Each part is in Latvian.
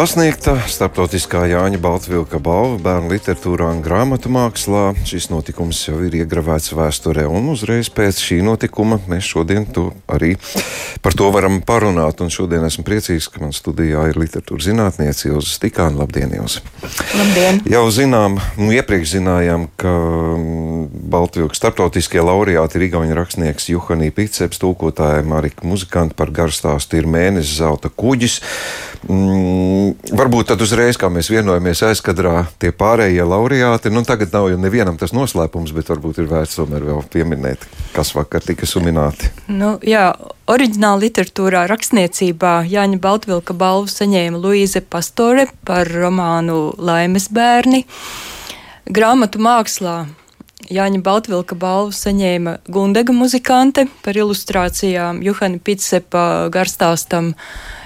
Pasniegta starptautiskā Jāņa Baltvilka balva bērnu literatūrā un grāmatu mākslā. Šis notikums jau ir iegravēts vēsturē, un uzreiz pēc šī notikuma mēs šodien to arī par to varam parunāt. Un šodien esmu priecīgs, ka man studijā ir literatūra zinātniece Ilza Stikāna. Labdien, Ilza! Labdien! Jau zinām, nu iepriekš zinājām, ka mm, Baltvilka starptautiskie laureāti ir Igauņa rakstnieks Juhanī Piceps, tūkotāja Marika Muzikanta par garstāstu ir mēnesis zelta kuģis. Mm, varbūt tad uzreiz, kā mēs vienojamies aizkadrā, tie pārējie laureāti. Nu, tagad nav jau nevienam tas noslēpums, bet varbūt ir vērts tomēr vēl pieminēt, kas vakar tika sumināti. Nu, jā, oriģināla literatūrā, rakstniecībā Jāņa Baltvilka balvu saņēma Luīze Pastore par romānu Laimes bērni. Grāmatu mākslā Jāņa Baltvilka balvu saņēma Gundega muzikante par ilustrācijām Juhani Pitsepa garstāstam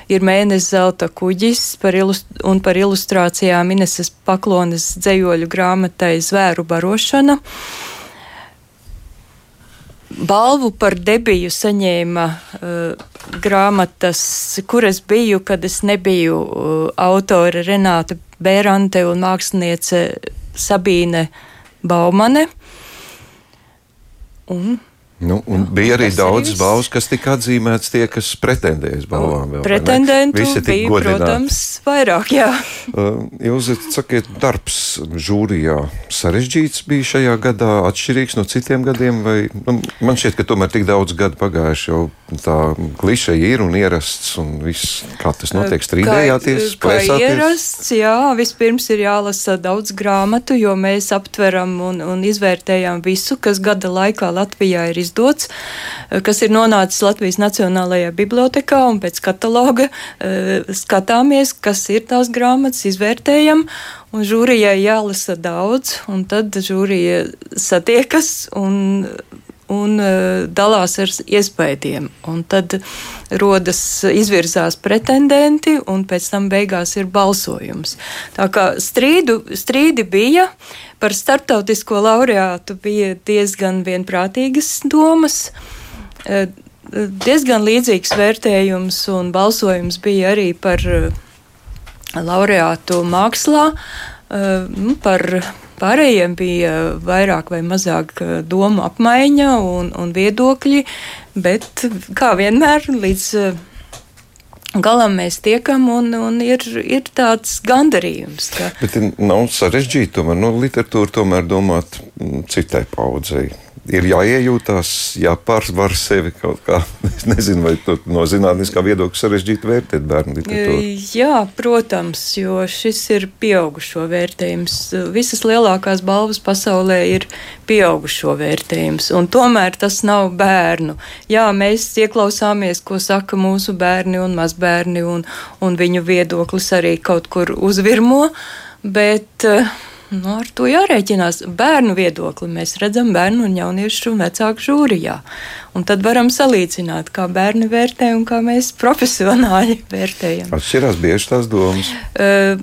ir mēnesis zelta kuģis par un par ilustrācijām Ineses Paklones dzējoļu grāmatai Zvēru barošana. Balvu par debiju saņēma uh, grāmatas, kur es biju, kad es nebiju uh, autore Renāta Bērante un māksliniece Sabīne Baumane. Un Nu, un bija arī daudz balvas, kas tika atzīmētas tie, kas pretendēja uz balvām. Vēl, Pretendentu bija, godināti. protams, vairāk, jā. Uh, jūs sakiet, darbs žūrijā sarežģīts bija šajā gadā, atšķirīgs no citiem gadiem, vai nu, man šķiet, ka tomēr tik daudz gadu pagājuši jau tā klišeja ir un ierasts, un viss, kā tas notiek, strīdējāties, kā ierasts, jā, vispirms ir jālasa daudz grāmatu, jo mēs aptveram un, un izvērtējam visu, kas gada laikā Latvijā ir izdots, eh, kas ir nonācis Latvijas Nacionālajā bibliotekā, un pēc kataloga uh, skatāmies, kas ir tās grāmatas, izvērtējam, un žūrijai jālasa daudz, un tad žūrija satiekas un un uh, dalās ar iespējām. Tad rodas, izvirzās pretendenti, un pēc tam beigās ir balsojums. Tā kā strīdu, strīdi bija par starptautisko laureātu, bija diezgan vienprātīgas domas. Uh, diezgan līdzīgs vērtējums un balsojums bija arī par uh, laureātu mākslā, nu, par Pārējiem bija vairāk vai mazāk eh, domu apmaiņa un, un viedokļi, bet kā vienmēr līdz eh, galam mēs tiekam un, un ir, ir tāds gandarījums. Ka... Bet nav sarežģīti tomēr no literatūra tomēr domāt mm, citai paudzei ir jāiejūtās, jāpārsvar sevi kaut kā. Es nezinu, vai to no zinātniskā viedokļa sarežģīti vērtēt bērnu literatūru. Jā, protams, jo šis ir pieaugušo vērtējums. Visas lielākās balvas pasaulē ir pieaugušo vērtējums, un tomēr tas nav bērnu. Jā, mēs ieklausāmies, ko saka mūsu bērni un mazbērni, un, un viņu viedoklis arī kaut kur uzvirmo, bet uh, Nu, ar to jārēķinās. Bērnu viedokli mēs redzam bērnu un jauniešu un vecāku žūrijā. Un tad varam salīdzināt, kā bērni vērtē un kā mēs profesionāļi vērtējam. Atšķirās bieži tās domas? Uh,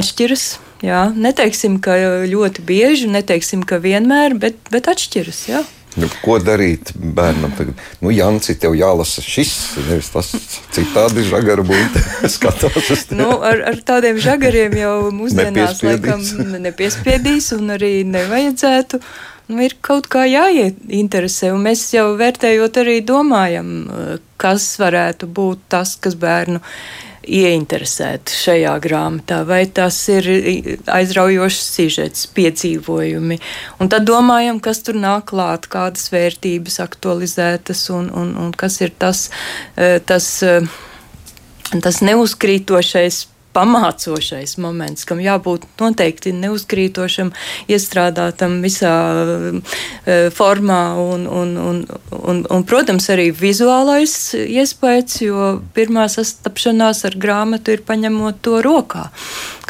atšķiras. Jā, neteiksim, ka ļoti bieži, neteiksim, ka vienmēr, bet, bet atšķiras. Jā. Nu, ko darīt bērnam tagad? Nu, Janci, tev jālasa šis, nevis tas citādi žagaru būtu. Skatās. Nu, ar, ar tādiem žagariem jau mūsdienās laikam nepiespiedīs un arī nevajadzētu. Nu, ir kaut kā jāieinteresē, un mēs jau vērtējot arī domājam, kas varētu būt tas, kas bērnu ieinteresēti šajā grāmatā, vai tas ir aizraujošs sižets, piedzīvojumi. Un tad domājam, kas tur nāk klāt, kādas vērtības aktualizētas un, un, un kas ir tas, eh, tas, eh, tas neuzkrītošais pamācošais moments, kam jābūt noteikti neuzkrītošam, iestrādātam visā uh, formā un, un, un, un, un, protams, arī vizuālais iespējas, jo pirmā sastapšanās ar grāmatu ir paņemot to rokā.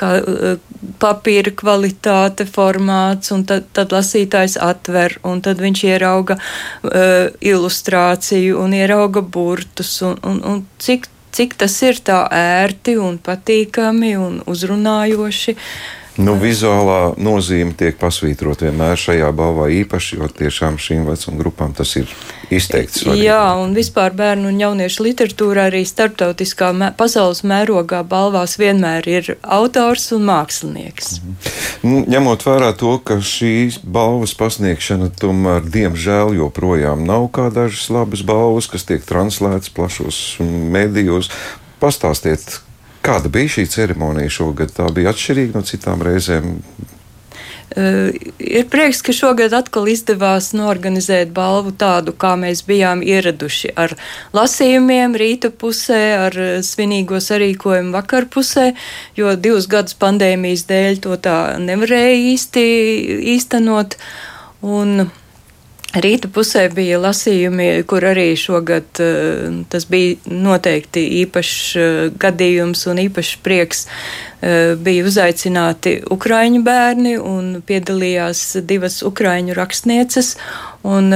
Kā uh, papīra kvalitāte, formāts, un tad, tad lasītājs atver, un tad viņš ierauga uh, ilustrāciju un ierauga burtus, un, un, un cik cik tas ir tā ērti un patīkami un uzrunājoši. Nu, vizuālā nozīme tiek pasvītrot vienmēr šajā balvā īpaši, jo tiešām šīm vecuma grupām tas ir izteikti svarīgi. Jā, un vispār bērnu un jauniešu literatūrā arī starptautiskā mē, pasaules mērogā balvās vienmēr ir autors un mākslinieks. Mhm. Nu, ņemot vērā to, ka šīs balvas pasniegšana tomēr diemžēl joprojām nav kā dažas labas balvas, kas tiek translētas plašos medijos, pastāstiet, Kāda bija šī ceremonija šogad? Tā bija atšķirīga no citām reizēm. Uh, ir prieks, ka šogad atkal izdevās norganizēt balvu tādu, kā mēs bijām ieraduši ar lasījumiem rīta pusē, ar svinīgo sarīkojumu vakar pusē, jo divus gadus pandēmijas dēļ to tā nevarēja īsti īstenot. Un Rīta pusē bija lasījumi, kur arī šogad uh, tas bija noteikti īpašs uh, gadījums un īpašs prieks. Uh, bija uzaicināti ukraiņu bērni un piedalījās divas ukraiņu rakstnieces, un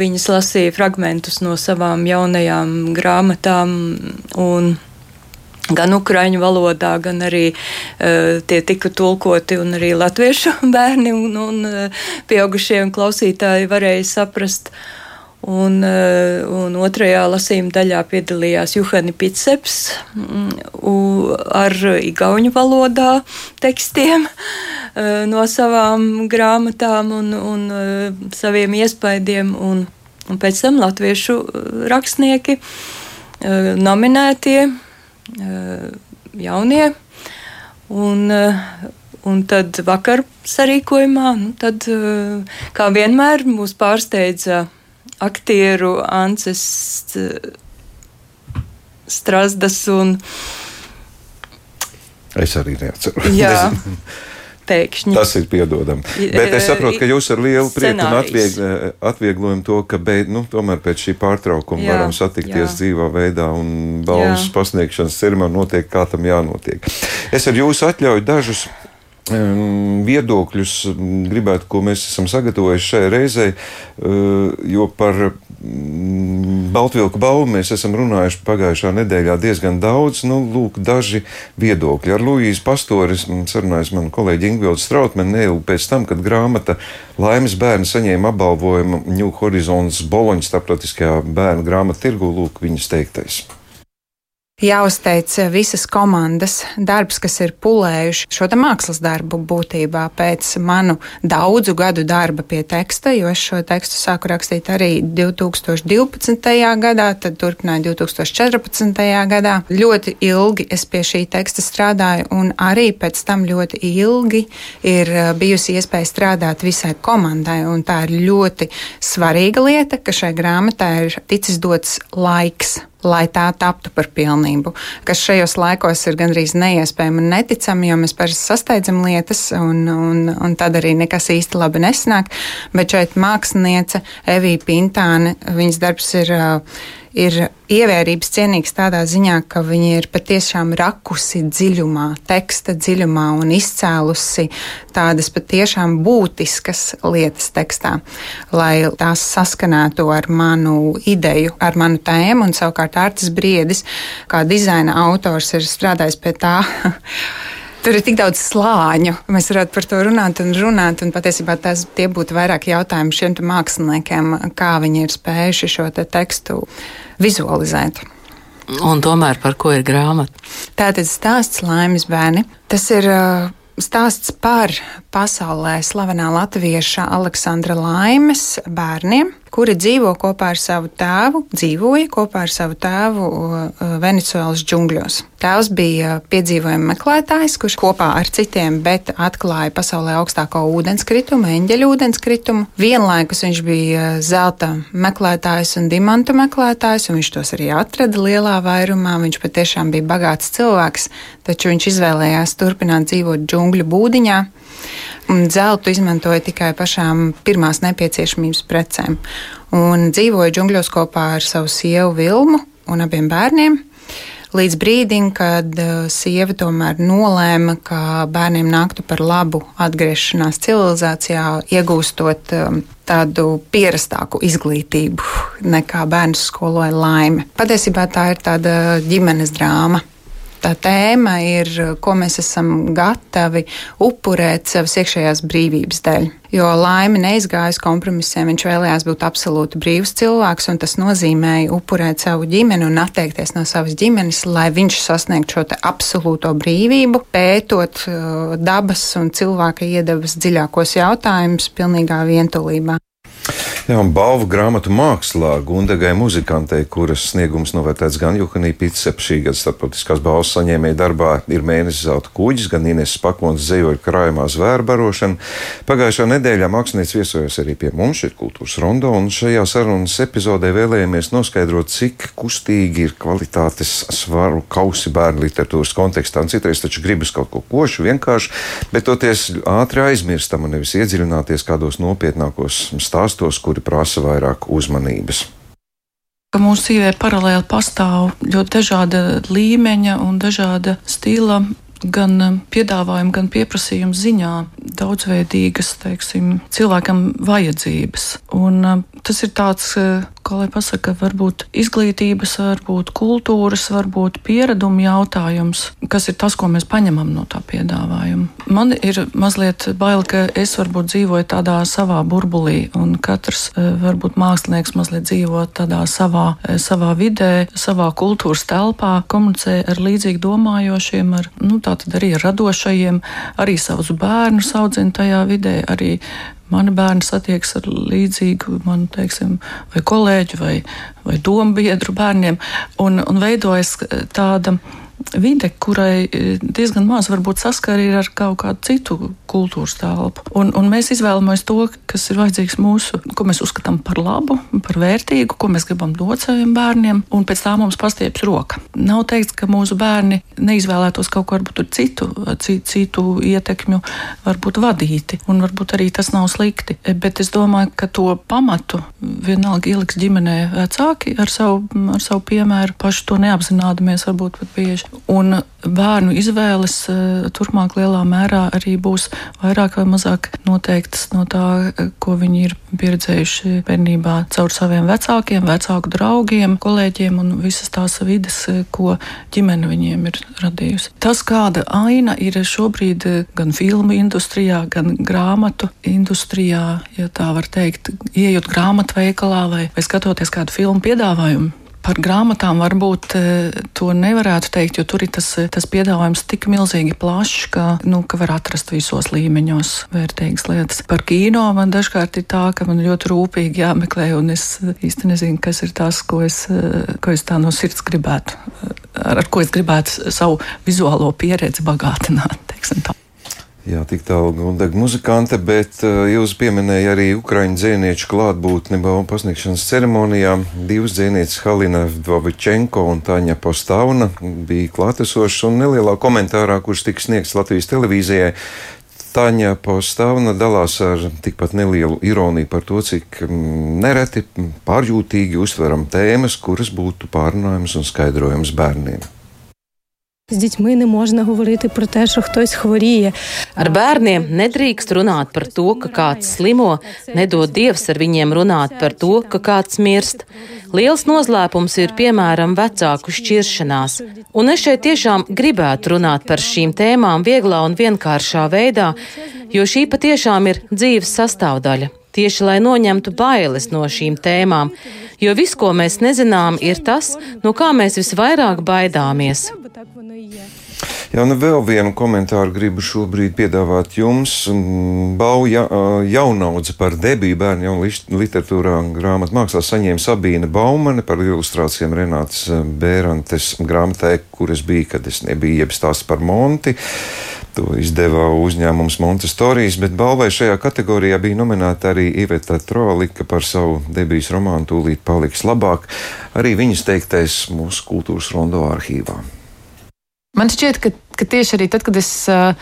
viņas lasīja fragmentus no savām jaunajām grāmatām. Un, gan ukraiņu valodā, gan arī uh, tie tika tulkoti, un arī latviešu bērni un, un uh, pieaugušie un klausītāji varēja saprast. Un, uh, un otrajā lasījuma daļā piedalījās Juhani Pitseps uh, ar igauņu valodā tekstiem uh, no savām grāmatām un, un saviem iespaidiem, un, un pēc tam latviešu rakstnieki nominētie jaunie. Un, eh, un tad vakar sarīkojumā, nu, tad, eh, kā vienmēr, mūs pārsteidza aktieru Ances Strasdas un. Es arī neatceros. Jā. pēkšņi. Tas ir piedodami. Bet es saprotu, ka jūs ar lielu prieku un atvieg, atvieglojumu to, ka beid, nu, tomēr pēc šī pārtraukuma jā, varam satikties jā. dzīvā veidā un balvas pasniegšanas ceremonija notiek, kā tam jānotiek. Es ar jūsu atļauju dažus viedokļus gribētu, ko mēs esam sagatavojuši šai reizei, jo par Baltvilku balvu mēs esam runājuši pagājušā nedēļā diezgan daudz. Nu, lūk, daži viedokļi. Ar Luīzu Pastoris sarunājos man kolēģi Ingvildu Strautmanu neilgi pēc tam, kad grāmata Laimes bērni saņēma apbalvojumu New Horizons Boloņas starptautiskajā bērnu grāmatu tirgu. Lūk, viņas teiktais. Jāuzteic visas komandas darbs, kas ir pulējuši šo mākslas darbu būtībā pēc manu daudzu gadu darba pie teksta, jo es šo tekstu sāku rakstīt arī 2012. gadā, tad turpināju 2014. gadā. Ļoti ilgi es pie šī teksta strādāju, un arī pēc tam ļoti ilgi ir bijusi iespēja strādāt visai komandai, un tā ir ļoti svarīga lieta, ka šai grāmatai ir ticis dots laiks lai tā taptu par pilnību, kas šajos laikos ir gandrīz neiespējami un neticami, jo mēs parasti sasteidzam lietas, un, un, un tad arī nekas īsti labi nesnāk. Bet šeit māksliniece Evija Pintāne, viņas darbs ir ir ievērības cienīgs tādā ziņā, ka viņi ir patiešām rakusi dziļumā, teksta dziļumā un izcēlusi tādas patiešām būtiskas lietas tekstā, lai tās saskanētu ar manu ideju, ar manu tēmu, un savukārt Artis Briedis, kā dizaina autors, ir strādājis pie tā. Tur ir tik daudz slāņu. Mēs varētu par to runāt un runāt. Un patiesībā tas būtu vairāk jautājumu šiem māksliniekiem, kā viņi ir spējuši šo te tekstu vizualizēt. Un tomēr par ko ir grāmata? Tātad stāsts Laimes bērni. Tas ir uh, stāsts par pasaulē slavenā latvieša Aleksandra Laimes bērniem kuri dzīvo kopā ar savu tēvu, dzīvoja kopā ar savu tēvu Venecuēlas džungļos. Tēvs bija piedzīvojuma meklētājs, kurš kopā ar citiem, bet atklāja pasaulē augstāko ūdenskritumu, eņģeļu ūdenskritumu. Vienlaikus viņš bija zelta meklētājs un dimantu meklētājs, un viņš tos arī atrada lielā vairumā. Viņš patiešām bija bagāts cilvēks, taču viņš izvēlējās turpināt dzīvot džungļu būdiņā. Zeltu izmantoja tikai pašām pirmās nepieciešamības precēm. Un dzīvoja džungļos kopā ar savu sievu Vilmu un abiem bērniem. Līdz brīdim, kad uh, sieva tomēr nolēma, ka bērniem nāktu par labu atgriešanās civilizācijā, iegūstot um, tādu pierastāku izglītību nekā bērnu skoloja laime. Patiesībā tā ir tāda ģimenes drāma Tā tēma ir, ko mēs esam gatavi upurēt savas iekšējās brīvības dēļ. Jo laime neizgāja uz kompromisiem, viņš vēlējās būt absolūti brīvs cilvēks, un tas nozīmēja upurēt savu ģimeni un atteikties no savas ģimenes, lai viņš sasniegtu šo absolūto brīvību, pētot uh, dabas un cilvēka iedabas dziļākos jautājumus pilnīgā vientulībā. Jā, un balvu grāmatu mākslā Gundagai muzikantei, kuras sniegums novērtēts gan Juhanī Pitsep šī gada starptautiskās balvas saņēmēja darbā ir mēnesis zelta kuģis, gan Ines Pakons zejoja krājumā zvēru barošana. Pagājušā nedēļā mākslinieks viesojas arī pie mums, šeit kultūras rondo, un šajā sarunas epizodē vēlējāmies noskaidrot, cik kustīgi ir kvalitātes svaru kausi bērnu literatūras kontekstā. Un citreiz taču gribas kaut ko košu, vienkārši, bet toties ātri aizmirstam un nevis iedziļināties kādos nopietnākos stāstos, kuri prasa vairāk uzmanības ka mūsu dzīvē paralēli pastāv ļoti dažāda līmeņa un dažāda stila gan um, piedāvājuma, gan pieprasījuma ziņā daudzveidīgas, teiksim, cilvēkam vajadzības. Un um, tas ir tāds, uh, kā lai pasaka, varbūt izglītības, varbūt kultūras, varbūt piereduma jautājums, kas ir tas, ko mēs paņemam no tā piedāvājuma. Man ir mazliet bail, ka es varbūt dzīvoju tādā savā burbulī, un katrs uh, varbūt mākslinieks mazliet dzīvo tādā savā, uh, savā vidē, savā kultūras telpā, komunicē ar līdzīgi domājošiem, ar, nu, tātad arī ar radošajiem, arī savus bērnus audzina tajā vidē, arī mani bērni satiekas ar līdzīgu, man teiksim, vai kolēģu vai, vai domu biedru bērniem, un, un veidojas tāda vide, kurai e, diezgan maz varbūt saskari ar kaut kādu citu kultūras telpu. Un, un mēs izvēlamies to, kas ir vajadzīgs mūsu, ko mēs uzskatām par labu, par vērtīgu, ko mēs gribam dot saviem bērniem, un pēc tā mums pastieps roka. Nav teikts, ka mūsu bērni neizvēlētos kaut ko varbūt citu, citu, ietekmju, varbūt vadīti, un varbūt arī tas nav slikti. Bet es domāju, ka to pamatu vienalga ieliks ģimenē vecāki ar savu, ar savu piemēru, paši to neapzinādamies varbūt pat bieži. Un bērnu izvēles eh, turpmāk lielā mērā arī būs vairāk vai mazāk noteiktas no tā, eh, ko viņi ir pieredzējuši bērnībā caur saviem vecākiem, vecāku draugiem, kolēģiem un visas tās vidas, eh, ko ģimene viņiem ir radījusi. Tas, kāda aina ir šobrīd gan filmu industrijā, gan grāmatu industrijā, ja tā var teikt, ieejot grāmatveikalā vai, vai skatoties kādu filmu piedāvājumu Par grāmatām varbūt e, to nevarētu teikt, jo tur ir tas, tas piedāvājums tik milzīgi plašs, ka, nu, ka var atrast visos līmeņos vērtīgas lietas. Par kino man dažkārt ir tā, ka man ļoti rūpīgi jāmeklē, un es īsti nezinu, kas ir tas, ko es, e, ko es tā no sirds gribētu, ar, ar ko es gribētu savu vizuālo pieredzi bagātināt. Jā, tik tālu gudega muzikante, bet uh, jūs pieminējāt arī ukraiņu dzēnieču klātbūtni balvu pasniegšanas ceremonijā. Divas dzēnieces Halina Dvovičenko un Tāņa Postauna bija klātesošas un nelielā komentārā, kurš tika sniegts Latvijas televīzijai. Tāņa Postauna dalās ar tikpat nelielu ironiju par to, cik mm, nereti pārjūtīgi uztveram tēmas, kuras būtu pārunājamas un skaidrojamas bērniem. З дітьми не можна говорити про те, що хтось хворіє. Ar bērniem nedrīkst runāt par to, ka kāds slimo, nedod dievs ar viņiem runāt par to, ka kāds mirst. Liels noslēpums ir piemēram vecāku šķiršanās, un es šeit tiešām gribētu runāt par šīm tēmām vieglā un vienkāršā veidā, jo šī patiešām ir dzīves sastāvdaļa tieši lai noņemtu bailes no šīm tēmām, jo viss, ko mēs nezinām, ir tas, no kā mēs visvairāk baidāmies. Jā, nu vēl vienu komentāru gribu šobrīd piedāvāt jums. Bauja jaunaudze par debiju bērnu jaunu literatūrā grāmatu mākslā saņēma Sabīne Baumane par ilustrācijām Renātas Bērantes grāmatai, kuras bija, kad es nebiju jeb stāsts par Monti. To izdeva uzņēmums Montestorijas, bet balvai šajā kategorijā bija nominēta arī Iveta Trolika par savu debijas romānu Tūlīt paliks labāk. Arī viņas teiktais mūsu kultūras rondo arhīvā. Man šķiet, ka, ka tieši arī tad, kad es uh,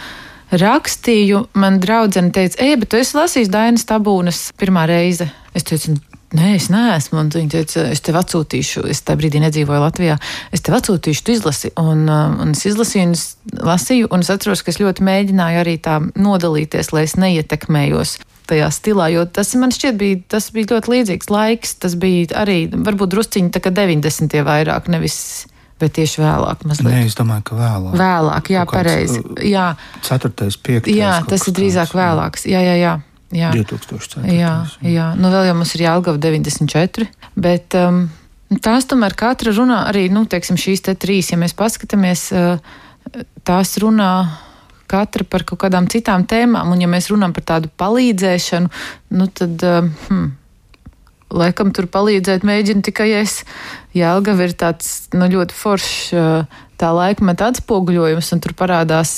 rakstīju, man draudzene teica, ej, bet tu esi lasījis Dainas tabūnas pirmā reize. Es teicu, Nē, es neesmu. Un viņa teica, es tev atsūtīšu, es tajā brīdī nedzīvoju Latvijā. Es tev atsūtīšu, tu izlasi. Un, uh, un es izlasīju, un es lasīju, un es atceros, ka es ļoti mēģināju arī tā nodalīties, lai es neietekmējos tajā stilā, jo tas man šķiet bija, tas bija ļoti līdzīgs laiks. Tas bija arī varbūt drusciņi tā kā 90. vairāk, nevis Bet tieši vēlāk, mazliet. Nē, es domāju, ka vēlāk. Vēlāk, jā, pareizi. uh, Jā, Ceturtais, piektais. jā kaut tas ir drīzāk vēlāks. Jā, jā, jā. Jā. 2004. Jā, jā. Nu, vēl jau mums ir Jālgava 94, bet um, tās tomēr katra runā arī, nu, teiksim, šīs te trīs, ja mēs paskatāmies, uh, tās runā katra par kaut kādām citām tēmām, un ja mēs runājam par tādu palīdzēšanu, nu, tad, um, hmm, laikam tur palīdzēt mēģinu tikai es. Jēlgava ir tāds, nu, ļoti foršs uh, tā laikmeta atspoguļojums, un tur parādās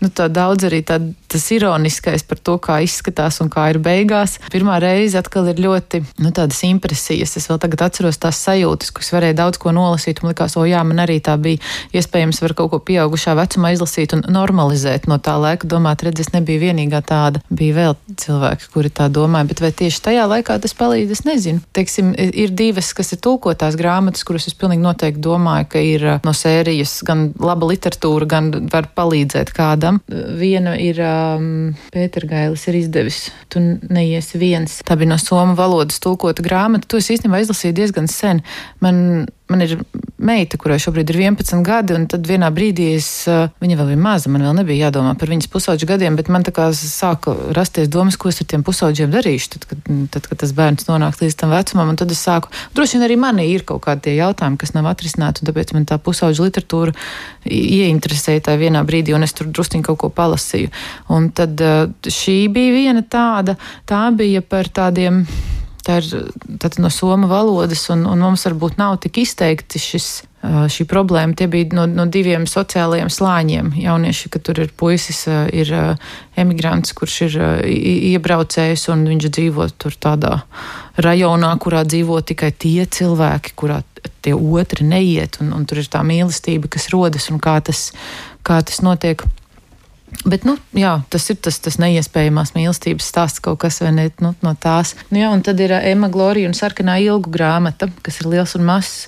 nu, daudz arī tā, tas ironiskais par to, kā izskatās un kā ir beigās. Pirmā reize atkal ir ļoti nu, tādas impresijas. Es vēl tagad atceros tās sajūtas, kuras varēja daudz ko nolasīt, un likās, o jā, man arī tā bija iespējams var kaut ko pieaugušā vecumā izlasīt un normalizēt no tā laika. Domāt, redz, es nebiju vienīgā tāda. Bija vēl cilvēki, kuri tā domāja, bet vai tieši tajā laikā tas palīdz, es nezinu. Teiksim, ir divas, kas ir tulkotās grāmatas, kuras es pilnīgi noteikti domāju, ka ir no sērijas gan laba literatūra, gan var palīdzēt kādam. Viena ir um, Pētergailis ir izdevis, tu neiesi viens. Tā bija no somu valodas tulkota grāmata. To es īstenībā izlasīju diezgan sen. Man man ir meita, kurai šobrīd ir 11 gadi, un tad vienā brīdī es, uh, viņa vēl bija maza, man vēl nebija jādomā par viņas pusauģu gadiem, bet man tā kā sāka rasties domas, ko es ar tiem pusauģiem darīšu, tad, kad, tad, kad tas bērns nonāks līdz tam vecumam, un tad es sāku, droši vien arī manī ir kaut kādi tie jautājumi, kas nav atrisināti, un tāpēc man tā pusauģu literatūra ieinteresēja tā vienā brīdī, un es tur drusciņi kaut ko palasīju. Un tad uh, šī bija viena tāda, tā bija par tādiem Tā ir no somu valodas, un, un mums varbūt nav tik izteikti šis, šī problēma. Tie bija no, no diviem sociālajiem slāņiem. Jaunieši, ka tur ir puisis, ir emigrants, kurš ir iebraucējis, un viņš dzīvo tur tādā rajonā, kurā dzīvo tikai tie cilvēki, kurā tie otri neiet, un, un tur ir tā mīlestība, kas rodas, un kā tas, kā tas notiek. Bet, nu, jā, tas ir tas, tas neiespējamās mīlestības stāsts, kaut kas ne, nu, no tās. Nu, jā, un tad ir Emma Glorija un Sarkanā ilgu grāmata, kas ir liels un mazs,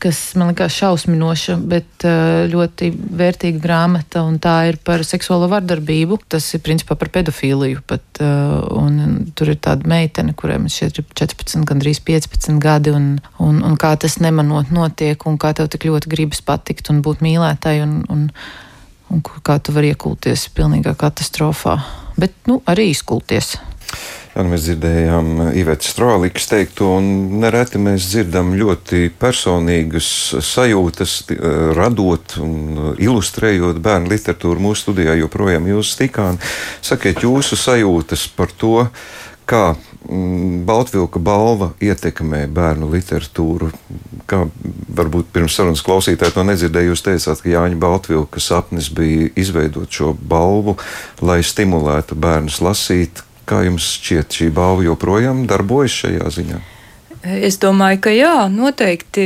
kas man likās šausminoša, bet ļoti vērtīga grāmata, tā ir par seksuālo vardarbību. Tas ir principā par pedofīliju, pat, un tur ir tāda meitene, kurai šķiet ir 14, gandrīz 15 gadi, un, un, un kā tas nemanot notiek, un kā tev tik ļoti gribas patikt un būt mīlētai. Un, un, un kā tu vari iekulties pilnīgā katastrofā, bet nu, arī izkulties. Jā, nu mēs dzirdējām Ivetas Strālikas teikto, un nereti mēs dzirdam ļoti personīgas sajūtas, radot un ilustrējot bērnu literatūru mūsu studijā, joprojām jūs tikāni. Sakiet jūsu sajūtas par to, kā Baltvilka balva ietekmē bērnu literatūru. Kā varbūt pirms sarunas klausītāji to nedzirdēja, jūs teicāt, ka Jāņa Baltvilka sapnis bija izveidot šo balvu, lai stimulētu bērnus lasīt. Kā jums šķiet, šī balva joprojām darbojas šajā ziņā? Es domāju, ka jā, noteikti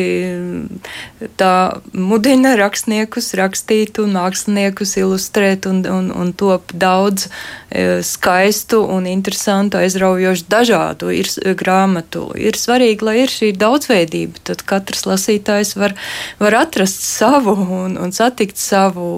tā mudina rakstniekus rakstīt un māksliniekus ilustrēt un, un, un top daudz skaistu un interesantu, aizraujošu dažādu ir, grāmatu. Ir svarīgi, lai ir šī daudzveidība, tad katrs lasītājs var, var atrast savu un, un satikt savu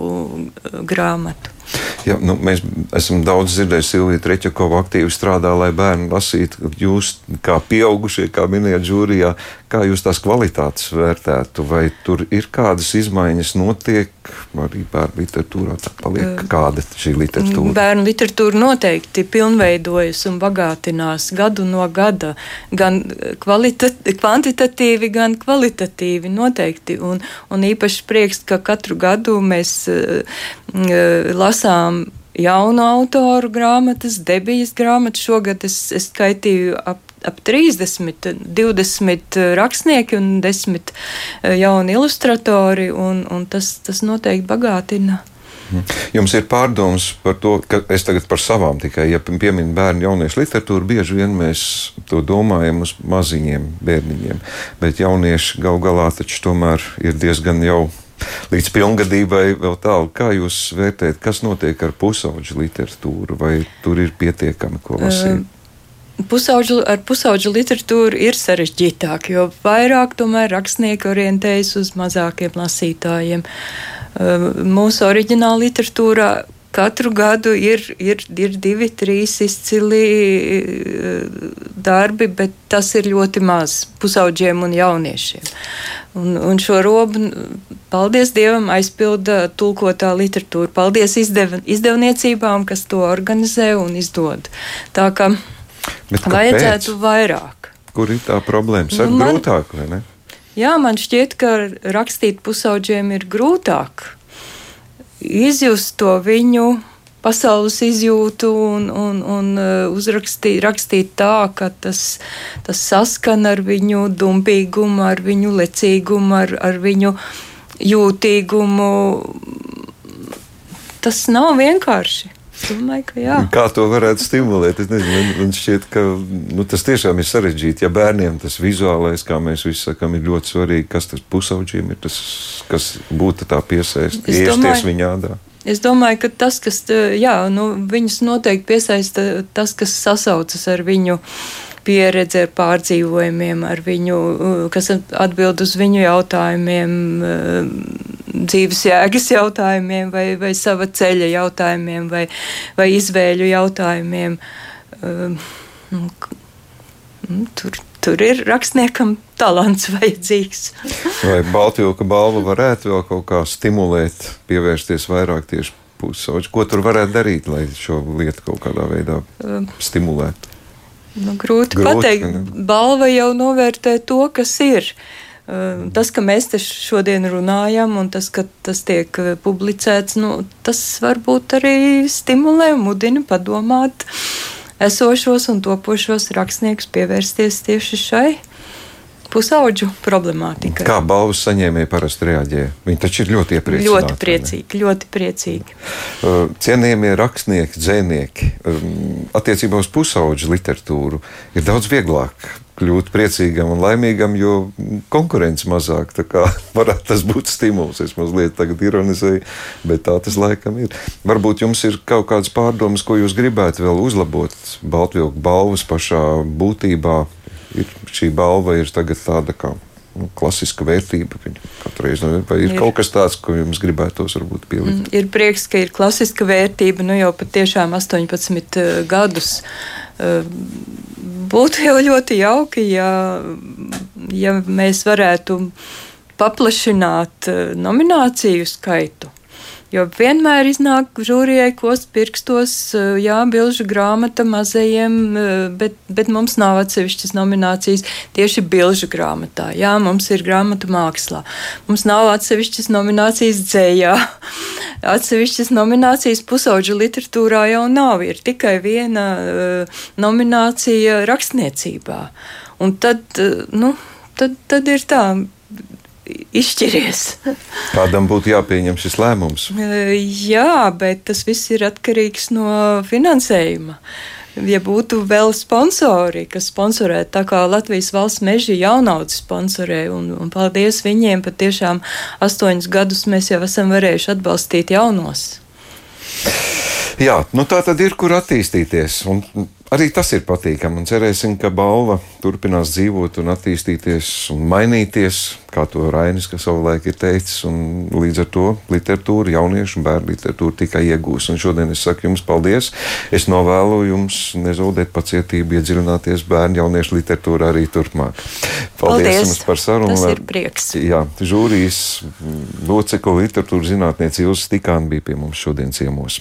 grāmatu. Jā, nu, mēs esam daudz dzirdējuši, Silvija Treķakova aktīvi strādā, lai bērni lasītu. Jūs, kā pieaugušie, kā minējāt, jūrijā, kā jūs tās kvalitātes vērtētu? Vai tur ir kādas izmaiņas, notiek arī bērnu literatūrā? Paliek kāda šī literatūra? Bērnu literatūra noteikti pilnveidojas un bagātinās gadu no gada, gan kvantitatīvi, gan kvalitatīvi noteikti. Un, un īpaši prieks, ka katru gadu mēs uh, lasām jaunu autoru grāmatas, debijas grāmatas. Šogad es, es skaitīju ap, ap 30, 20 rakstnieki un 10 jauni ilustratori, un, un tas, tas noteikti bagātina. Jums ir pārdoms par to, ka es tagad par savām tikai, ja pieminu bērnu jauniešu literatūru, bieži vien mēs to domājam uz maziņiem bērniņiem, bet jaunieši gal galā taču tomēr ir diezgan jau līdz pilngadībai vēl tālu. Kā jūs vērtējat, kas notiek ar pusauģu literatūru, vai tur ir pietiekami ko lasīt? Pusauģu, ar pusauģu literatūru ir sarežģītāk, jo vairāk tomēr rakstnieki orientējas uz mazākiem lasītājiem. Mūsu oriģināla literatūrā katru gadu ir, ir, ir divi, trīs izcili darbi, bet tas ir ļoti maz pusauģiem un jauniešiem. Un, un šo robu, paldies Dievam, aizpilda tulkotā literatūra. Paldies izdev, izdevniecībām, kas to organizē un izdod. Tā kā vajadzētu vairāk. Kur ir tā problēma? Saka, nu, man, grūtāk, vai ne? Jā, man šķiet, ka rakstīt pusauģiem ir grūtāk. Izjust to viņu pasaules izjūtu un, un, un uh, uzrakstīt rakstīt tā, ka tas, tas saskan ar viņu dumpīgumu, ar viņu lecīgumu, ar, ar viņu jūtīgumu. Tas nav vienkārši. Domāju, ka jā. Kā to varētu stimulēt? Es nezinu, man šķiet, ka nu, tas tiešām ir sarežģīti. Ja bērniem tas vizuālais, kā mēs visi sakām, ir ļoti svarīgi, kas tas pusauģiem ir, tas, kas būtu tā piesaistīts, iesties viņā ādā. Es domāju, ka tas, kas jā, nu, viņus noteikti piesaista, tas, kas sasaucas ar viņu pieredzi, ar pārdzīvojumiem, ar viņu, kas atbild uz viņu jautājumiem, dzīves jēgas jautājumiem, vai, vai sava ceļa jautājumiem, vai, vai izvēļu jautājumiem. Nu, nu, tur tur ir rakstniekam talants vajadzīgs. Vai Baltijas balva varētu vēl kaut kā stimulēt, pievērsties vairāk tieši pusauģi? Ko tur varētu darīt, lai šo lietu kaut kādā veidā stimulētu? Nu, grūti, grūti pateikt. Ne? Balva jau novērtē to, kas ir. Tas, ka mēs te šodien runājam, un tas, ka tas tiek publicēts, nu, tas varbūt arī stimulē mudina padomāt. Esošos un topošos rakstniekus pievērsties tieši šai pusauģu problemātikai. Kā balvas saņēmēji parasti reaģē? Viņi taču ir ļoti iepriecīgi. Ļoti priecīgi, ļoti priecīgi. Uh, cienījamie rakstnieki, dzēnieki, um, attiecībā uz pusauģu literatūru ir daudz vieglāk kļūt priecīgam un laimīgam, jo konkurence mazāk. Varētu tas būt stimuls. Es mazliet tagad ironizēju, bet tā tas laikam ir. Varbūt jums ir kaut kādas pārdomas, ko jūs gribētu vēl uzlabot Baltvilku balvas pašā būtībā. Ir, šī balva ir tagad tāda kā nu, klasiska vērtība. Reiz, vai ir, ir kaut kas tāds, ko jums gribētos varbūt pielikt? Mm, ir prieks, ka ir klasiska vērtība, nu jau patiešām 18 uh, gadus. Uh, būtu jau ļoti jauki, ja, ja mēs varētu paplašināt eh, nomināciju skaitu. Jo vienmēr iznāk žūrijai kost pirkstos, eh, jā, bilžu grāmata mazajiem, eh, bet, bet mums nav atsevišķas nominācijas tieši bilžu grāmatā. Jā, mums ir grāmatu mākslā. Mums nav atsevišķas nominācijas dzējā. Atsevišķas nominācijas pusauģu literatūrā jau nav. Ir tikai viena uh, nominācija rakstniecībā. Un tad, uh, nu, tad, tad ir tā izšķiries. Kādam būtu jāpieņem šis lēmums? Jā, bet tas viss ir atkarīgs no finansējuma. Ja būtu vēl sponsori, kas sponsorē, tā kā Latvijas valsts meža jaunaudzes sponsorē, un, un paldies viņiem, patiešām astoņus gadus mēs jau esam varējuši atbalstīt jaunos. Jā, nu tā tad ir, kur attīstīties. Un Arī tas ir patīkami un cerēsim, ka balva turpinās dzīvot un attīstīties un mainīties, kā to Rainis savulaik ir teicis. Līdz ar to literatūra, jauniešu un bērnu literatūra tikai iegūs. Un šodien es saku jums paldies. Es novēlu jums nezaudēt pacietību, iedziļināties bērnu jauniešu literatūrā arī turpmāk. Paldies, paldies. jums par sarunu. Tas ir prieks. Jā, žūrijas locekla literatūra zinātniece Ilza Stikāna bija pie mums šodien ciemos.